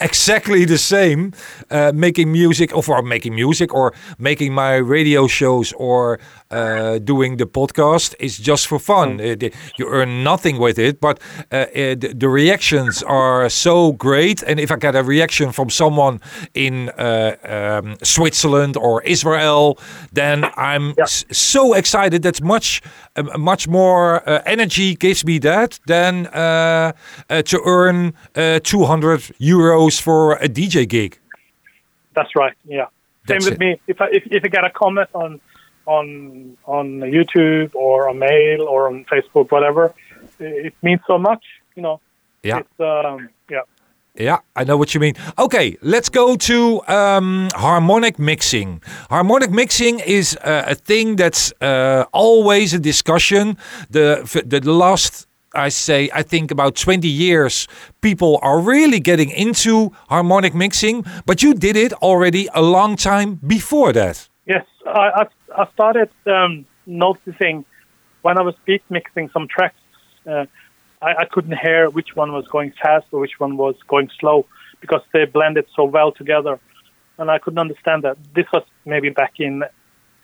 exactly the same. Uh, making music, or for making music, or making my radio shows, or uh, doing the podcast is just for fun. Uh, the- you earn nothing with it, but uh, uh, the, reactions are so great. And if I get a reaction from someone in uh, um, Switzerland or Israel, then I'm Yeah. s- so excited. That's much, uh, much more uh, energy gives me that than uh, uh, to earn uh, 200 euros for a DJ gig. That's right. Yeah. Same with it. me. If I if, if I get a comment on on on YouTube or a mail or on Facebook, whatever, it means so much. You know. Yeah. It's um, yeah. Yeah, I know what you mean. Okay, let's go to um, harmonic mixing. Harmonic mixing is uh, a thing that's uh, always a discussion. The, the the last, I say, I think about twenty years, people are really getting into harmonic mixing. But you did it already a long time before that. Yes, I, I, I started um, noticing when I was beat mixing some tracks, uh, I, I couldn't hear which one was going fast or which one was going slow because they blended so well together. And I couldn't understand that. This was maybe back in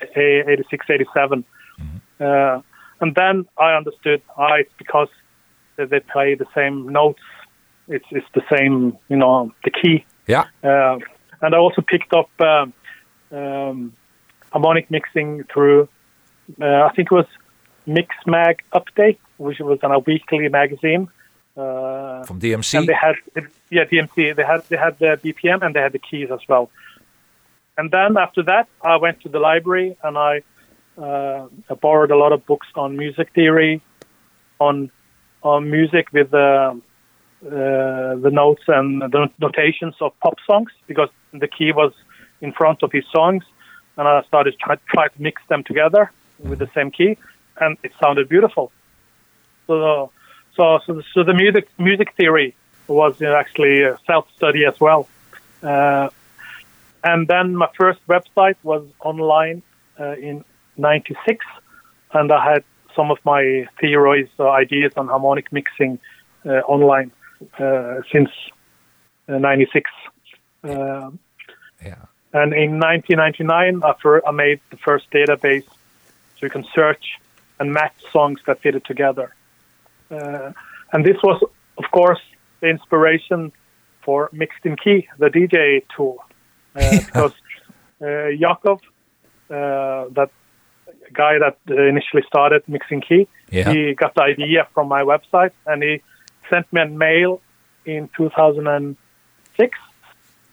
86, 87. Uh, and then I understood, ah, it's because they play the same notes. It's it's the same, you know, the key. Yeah. Uh, and I also picked up um, um, harmonic mixing through, uh, I think it was Mix Mag Update, which was on a weekly magazine. Uh, From DMC. and they had yeah DMC. They had they had the BPM and they had the keys as well. And then after that, I went to the library and I, uh, I borrowed a lot of books on music theory, on on music with the uh, the notes and the notations of pop songs because the key was in front of his songs, and I started try try to mix them together with the same key, and it sounded beautiful. So so so, so the music music theory was you know, actually a self study as well. Uh, and then my first website was online uh, in '96, and I had some of my theories or ideas on harmonic mixing uh, online uh, since '96. yeah. And in 1999, I, made the first database so you can search and match songs that fitted together. Uh, and this was, of course, the inspiration for Mixed in Key, the DJ tool, uh, because uh, Jakob, uh, that guy that initially started Mixed in Key, Yeah. he got the idea from my website, and he sent me a mail in 2006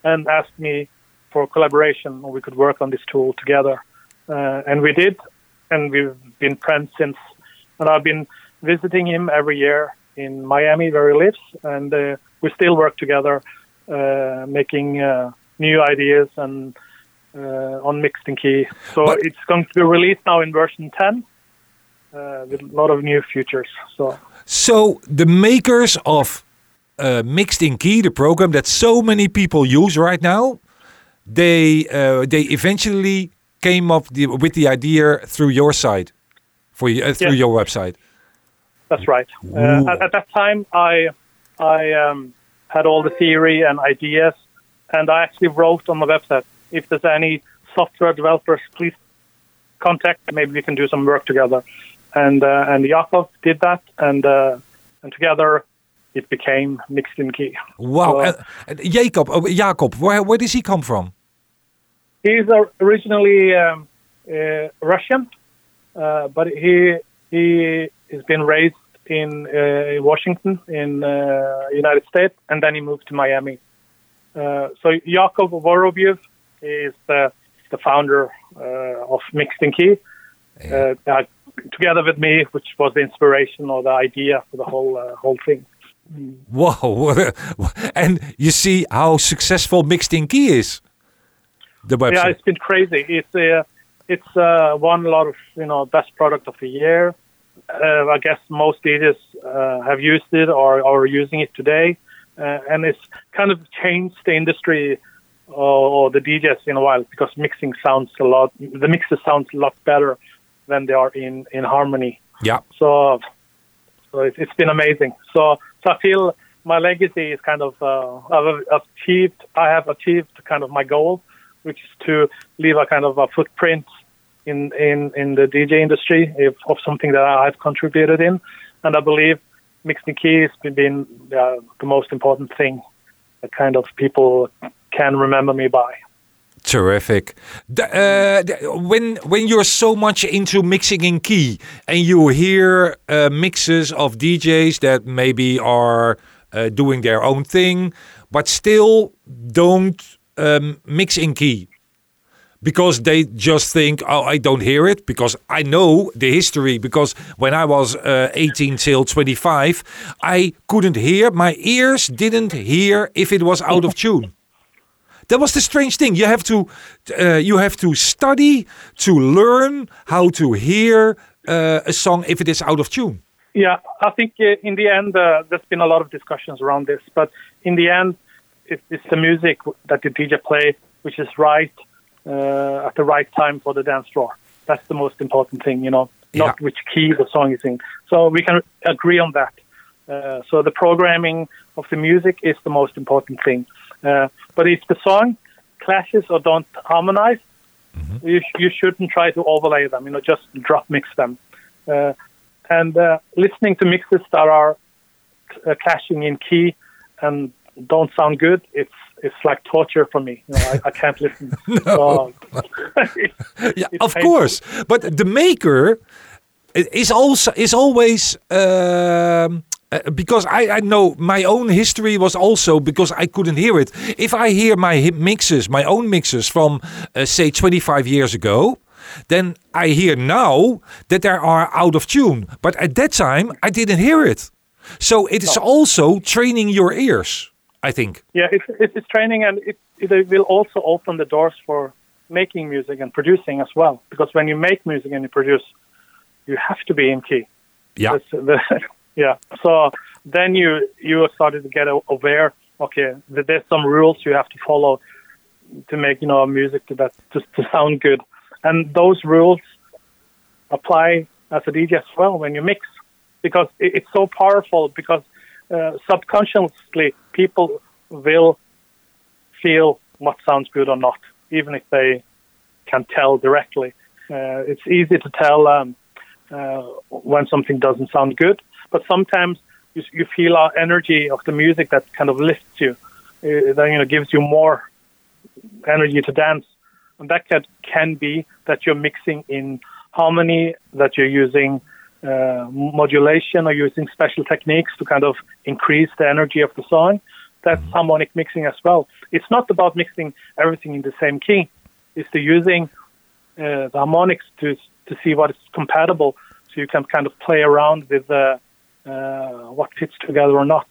and asked me for collaboration, we could work on this tool together. Uh, and we did, and we've been friends since. And I've been visiting him every year in Miami, where he lives, and uh, we still work together, uh, making uh, new ideas and uh, on Mixed in Key. So But- it's going to be released now in version 10 uh, with a lot of new features. So So the makers of uh, Mixed in Key, the program that so many people use right now, they uh, they eventually came up the, with the idea through your site, for you, uh, through Yes. your website. That's right. Uh, at, at that time, I I um, had all the theory and ideas, and I actually wrote on the website if there's any software developers, please contact. Maybe we can do some work together. And uh, and Jakob did that, and uh, and together it became Mixed in Key. Wow, uh, Jacob, Jacob, where where does he come from? He's originally um, uh, Russian, uh, but he he has been raised in uh, Washington, in uh, United States, and then he moved to Miami. Uh, so Yakov Vorobyev is the the founder uh, of Mixed in Key, uh, uh, together with me, which was the inspiration or the idea for the whole uh, whole thing. Wow, and you see how successful Mixed in Key is. The website. Yeah, it's been crazy. It's uh, it's uh, won a lot of you know best product of the year. Uh, I guess most DJs uh, have used it or are using it today, uh, and it's kind of changed the industry or, or the DJs in a while because mixing sounds a lot. The mixes sounds a lot better than they are in in harmony. yeah. So, so it, it's been amazing. So, so I feel my legacy is kind of uh, I've achieved. I have achieved kind of my goal, which is to leave a kind of a footprint in in in the DJ industry if, of something that I've contributed in, and I believe mixing in key has been uh, the most important thing that kind of people can remember me by. Terrific. The, uh, the- when when you're so much into mixing in key and you hear uh, mixes of DJs that maybe are uh, doing their own thing, but still don't um, mix in key because they just think, oh, I don't hear it because I know the history. Because when I was uh, 18 till 25, I couldn't hear. My ears didn't hear if it was out of tune. That was the strange thing. You have to, uh, you have to study to learn how to hear uh, a song if it is out of tune. Yeah, I think uh, in the end, uh, there's been a lot of discussions around this, but in the end, it's the music that the DJ play which is right uh, at the right time for the dance floor. That's the most important thing, you know, not Yeah. which key the song is in. So we can agree on that. Uh, so the programming of the music is the most important thing. Uh, but if the song clashes or don't harmonize, you, sh- you shouldn't try to overlay them. You know, just drop mix them. Uh, and uh, listening to mixes that are uh, clashing in key and don't sound good, it's it's like torture for me. You know, I, I can't listen. So, yeah, of painful. course. But the maker is also is always um, uh, because I, I know my own history was also because I couldn't hear it. If I hear my mixes, my own mixes from uh, say 25 years ago, then I hear now that they are out of tune. But at that time, I didn't hear it. So it is also training your ears. I think. yeah, it's, it's it's training and it, it will also open the doors for making music and producing as well. Because when you make music and you produce, you have to be in key. Yeah. That's the, yeah. So then you you started to get aware. Okay, there's some rules you have to follow to make you know music to that to, to sound good, and those rules apply as a DJ as well when you mix, because it, it's so powerful. Because uh, subconsciously people will feel what sounds good or not, even if they can tell directly. Uh, it's easy to tell um, uh, when something doesn't sound good, but sometimes you, you feel our energy of the music that kind of lifts you, uh, that you know gives you more energy to dance, and that can can be that you're mixing in harmony, that you're using uh, modulation or using special techniques to kind of increase the energy of the song. That's harmonic mixing as well. It's not about mixing everything in the same key. It's the using uh, the harmonics to to see what is compatible, so you can kind of play around with the uh, what fits together or not.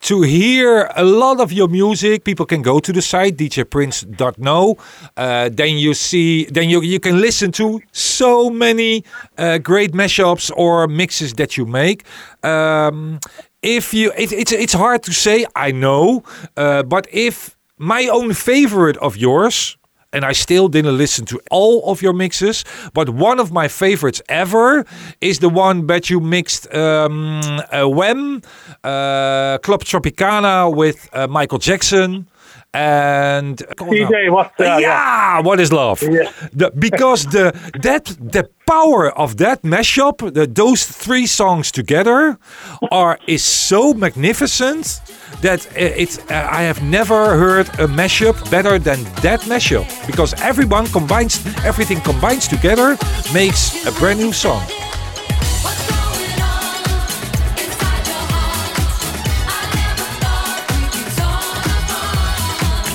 to hear a lot of your music, people can go to the site djprince.no. Uh, then you see, then you you can listen to so many uh, great mashups or mixes that you make. Um, if you, it, it's it's hard to say, I know, uh, but if my own favorite of yours. And I still didn't listen to all of your mixes, but one of my favorites ever is the one that you mixed um, uh, uh, Club Tropicana with uh, Michael Jackson, and DJ, what's uh, yeah, what is love? Yeah. The, because the that the power of that mashup, the, those three songs together, are is so magnificent that i- it's uh, I have never heard a mashup better than that mashup because everyone combines everything combines together makes a brand new song.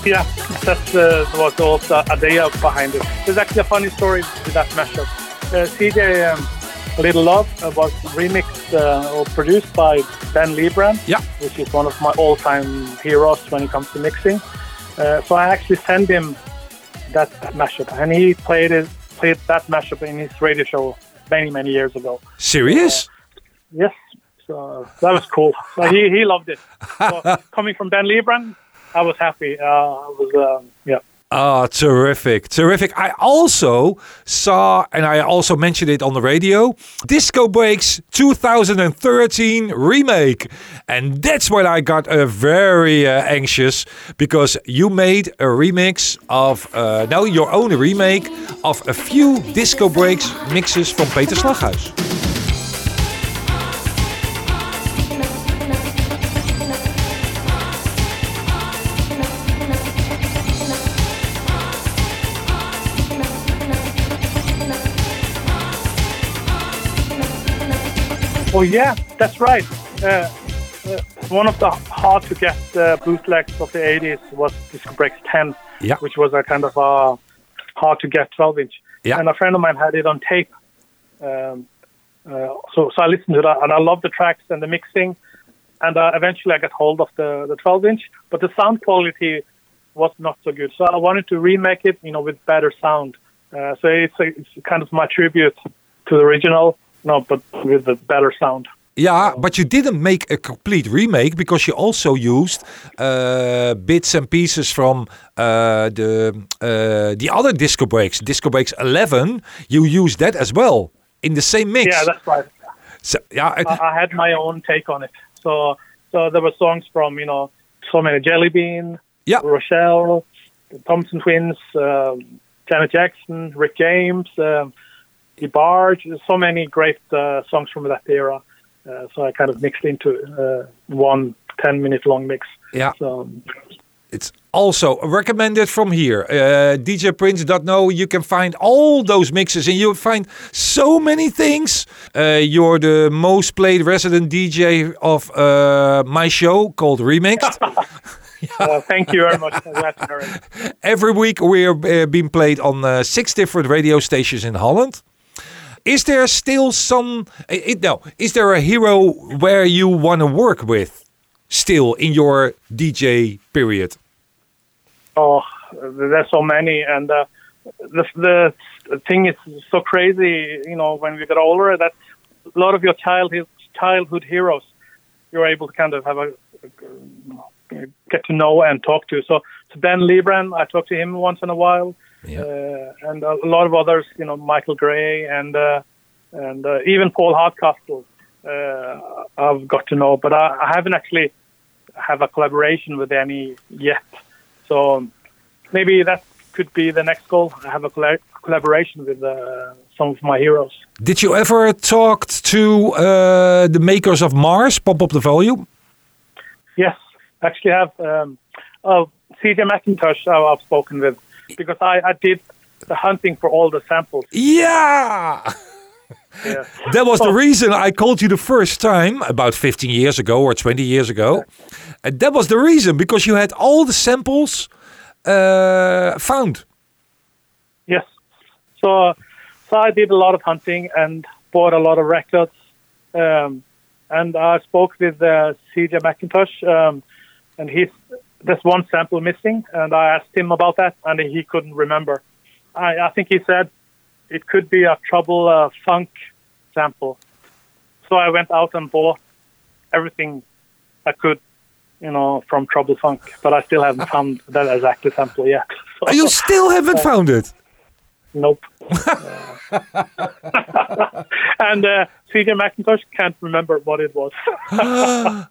Yeah, that's uh, was also a idea behind it. There's actually a funny story with that mashup. Uh, CJ um, Little Love uh, was remixed uh, or produced by Ben Liebrand, Yeah. which is one of my all-time heroes when it comes to mixing. Uh, so I actually sent him that mashup, and he played it, played that mashup in his radio show many, many years ago. Serious? Yes, so that was cool. So he, he loved it. So coming from Ben Liebrand, I was happy. Uh, I was um, yeah. Ah, terrific, terrific. I also saw, and I also mentioned it on the radio, Disco Breaks 2013 remake. And that's when I got uh, very uh, anxious because you made a remix of, uh, now your own remake of a few Disco Breaks mixes from Peter Slaghuis. Oh yeah, that's right. Uh, uh, one of the hard to get uh, bootlegs of the 80s was Disco Breaks 10, Yeah. which was a kind of a hard to get 12 inch. Yeah. And a friend of mine had it on tape. Um, uh, so, so I listened to that and I loved the tracks and the mixing. And uh, eventually I got hold of the, the 12 inch, but the sound quality was not so good. So I wanted to remake it, you know, with better sound. Uh, so it's, a, it's kind of my tribute to the original, no, but with a better sound. Yeah, but you didn't make a complete remake because you also used uh, bits and pieces from uh, the uh, the other disco breaks, disco breaks eleven. You used that as well in the same mix. Yeah, that's right. so, yeah. it- I, I had my own take on it. So, so there were songs from you know, so many Jellybean, yeah, Rochelle, the Thompson Twins, um Janet Jackson, Rick James, um, DeBarge. There's so many great uh, songs from that era. Uh, so I kind of mixed into uh, one 10 minute long mix. Yeah. So It's also recommended from here. Uh, no. You can find all those mixes and you'll find so many things. Uh, you're the most played resident DJ of uh, my show called Remixed. uh, thank you very much. I'm glad to hear it. Every week we're uh, being played on uh, six different radio stations in Holland. Is there still some? i- i- no, is there a hero where you want to work with still in your DJ period? Oh, there's so many, and uh, the the thing is so crazy. You know, when we get older, that a lot of your childhood childhood heroes, you're able to kind of have a, get to know and talk to. So, so Ben Liebrand, I talk to him once in a while, Yeah. uh, and a lot of others. You know, Michael Gray and uh, and uh, even Paul Hardcastle. Uh, I've got to know, but I, I haven't actually have a collaboration with any yet. So maybe that could be the next goal. I have a colla- collaboration with uh, some of my heroes. Did you ever talk to uh, the makers of MARRS? Pop up the volume. Yes, actually, I have um, uh, CJ Mackintosh. I've spoken with because I, I did the hunting for all the samples. Yeah. Yeah. That was the reason I called you the first time about 15 years ago or 20 years ago. And that was the reason because you had all the samples uh, found. Yes. So, so I did a lot of hunting and bought a lot of records. Um, and I spoke with uh, CJ Mackintosh, um, and he's there's one sample missing, and I asked him about that, and he couldn't remember. I, I think he said it could be a trouble uh, funk sample. So I went out and bought everything I could, you know, from Trouble Funk, but I still haven't found that exact sample yet. So- You still haven't found it. Nope. and uh, CJ Mackintosh can't remember what it was.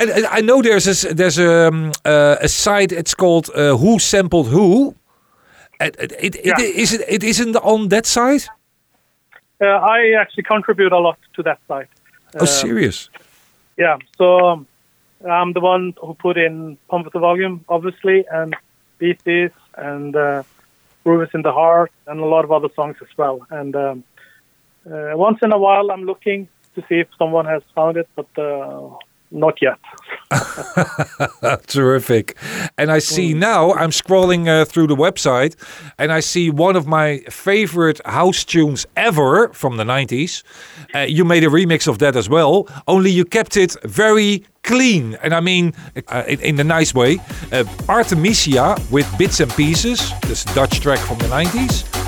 And I know there's a, there's a, um, uh, a site. It's called uh, Who Sampled Who. It, it, it, Yeah. is it, it isn't on that site. uh, I actually contribute a lot to that site. Oh, serious? Yeah, so um, I'm the one who put in Pump the Volume, obviously, and Beat Dis, and uh, in the Heart, and a lot of other songs as well. And um, uh, once in a while, I'm looking to see if someone has found it, but uh, not yet. Terrific. And I see now, I'm scrolling uh, through the website and I see one of my favorite house tunes ever from the 90s. Uh, you made a remix of that as well, only you kept it very clean. And I mean, uh, in, in a nice way. Uh, Artemesia with Bits and Pieces, this Dutch track from the 90s.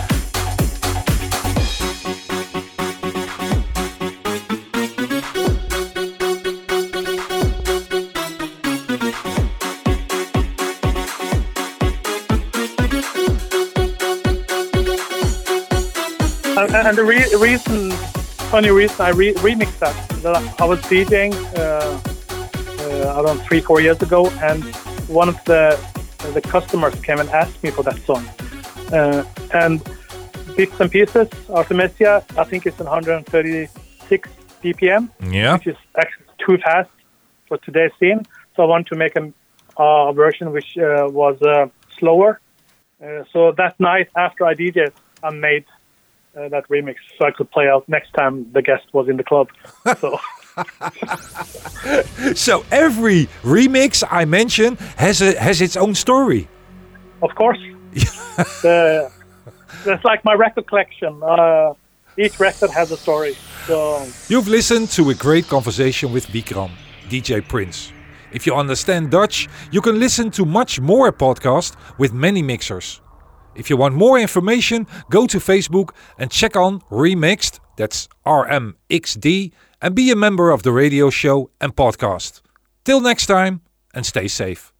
And, the re- reason, funny reason I re- remixed that, I was DJing uh, uh, around three, four years ago, and one of the the customers came and asked me for that song. Uh, and Bits and Pieces, Artemesia, I think it's 136 BPM, Yeah. which is actually too fast for today's scene. So I want to make a uh, version which uh, was uh, slower. Uh, so that night after I DJed, I made uh, that remix so I could play out next time the guest was in the club. So So every remix I mention has a, has its own story. of course, the, that's like my record collection. Uh, each record has a story. So You've listened to a great conversation with Vikram, DJ Prince. If you understand Dutch, you can listen to much more podcast with many mixers. If you want more information, go to Facebook and check on Remixed, that's RMXD, and be a member of the radio show and podcast. Till next time, and stay safe.